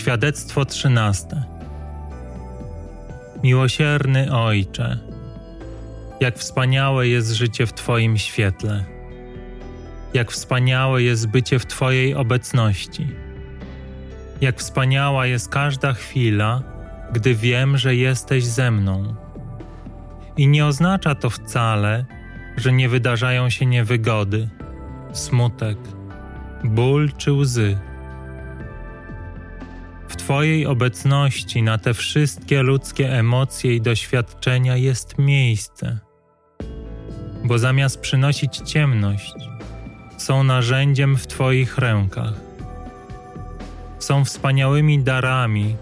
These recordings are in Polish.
Świadectwo trzynaste. Miłosierny Ojcze, jak wspaniałe jest życie w Twoim świetle, jak wspaniałe jest bycie w Twojej obecności, jak wspaniała jest każda chwila, gdy wiem, że jesteś ze mną. I nie oznacza to wcale, że nie wydarzają się niewygody, smutek, ból czy łzy Twojej obecności na te wszystkie ludzkie emocje i doświadczenia jest miejsce, bo zamiast przynosić ciemność, są narzędziem w Twoich rękach. Są wspaniałymi darami,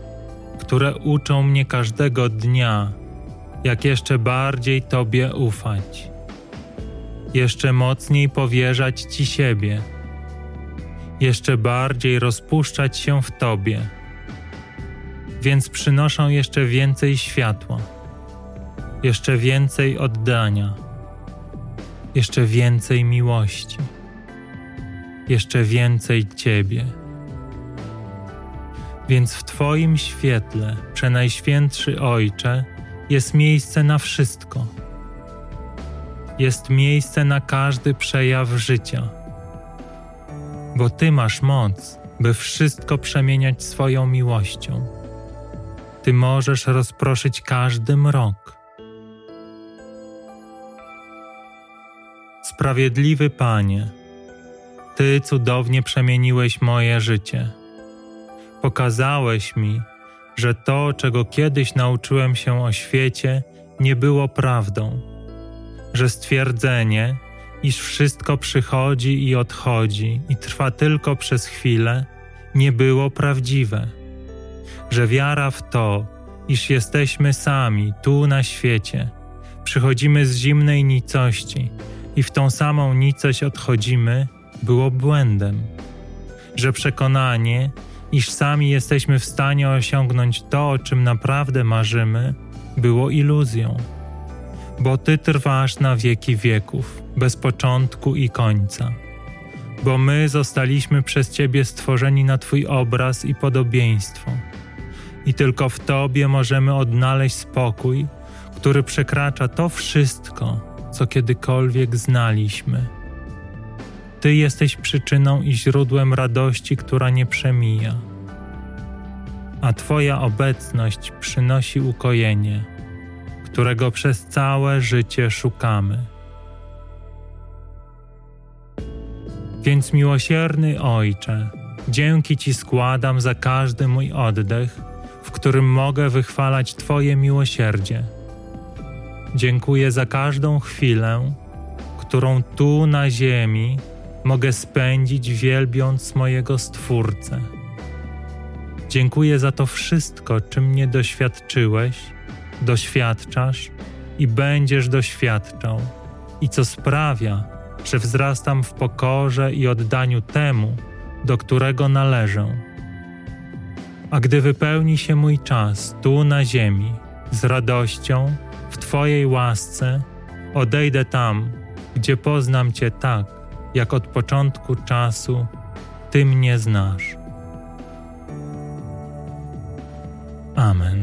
które uczą mnie każdego dnia, jak jeszcze bardziej Tobie ufać, jeszcze mocniej powierzać Ci siebie, jeszcze bardziej rozpuszczać się w Tobie więc przynoszą jeszcze więcej światła, jeszcze więcej oddania, jeszcze więcej miłości, jeszcze więcej Ciebie. Więc w Twoim świetle, Przenajświętszy Ojcze, jest miejsce na wszystko. Jest miejsce na każdy przejaw życia, bo Ty masz moc, by wszystko przemieniać swoją miłością ty możesz rozproszyć każdy mrok. Sprawiedliwy Panie, Ty cudownie przemieniłeś moje życie. Pokazałeś mi, że to, czego kiedyś nauczyłem się o świecie, nie było prawdą, że stwierdzenie, iż wszystko przychodzi i odchodzi i trwa tylko przez chwilę, nie było prawdziwe że wiara w to, iż jesteśmy sami tu na świecie, przychodzimy z zimnej nicości i w tą samą nicość odchodzimy, było błędem. Że przekonanie, iż sami jesteśmy w stanie osiągnąć to, o czym naprawdę marzymy, było iluzją. Bo Ty trwasz na wieki wieków, bez początku i końca. Bo my zostaliśmy przez Ciebie stworzeni na Twój obraz i podobieństwo i tylko w Tobie możemy odnaleźć spokój, który przekracza to wszystko, co kiedykolwiek znaliśmy. Ty jesteś przyczyną i źródłem radości, która nie przemija, a Twoja obecność przynosi ukojenie, którego przez całe życie szukamy. Więc miłosierny Ojcze, dzięki Ci składam za każdy mój oddech w którym mogę wychwalać Twoje miłosierdzie. Dziękuję za każdą chwilę, którą tu na ziemi mogę spędzić wielbiąc mojego Stwórcę. Dziękuję za to wszystko, czym mnie doświadczyłeś, doświadczasz i będziesz doświadczał, i co sprawia, że wzrastam w pokorze i oddaniu temu, do którego należę. A gdy wypełni się mój czas tu na ziemi, z radością, w Twojej łasce, odejdę tam, gdzie poznam Cię tak, jak od początku czasu Ty mnie znasz. Amen.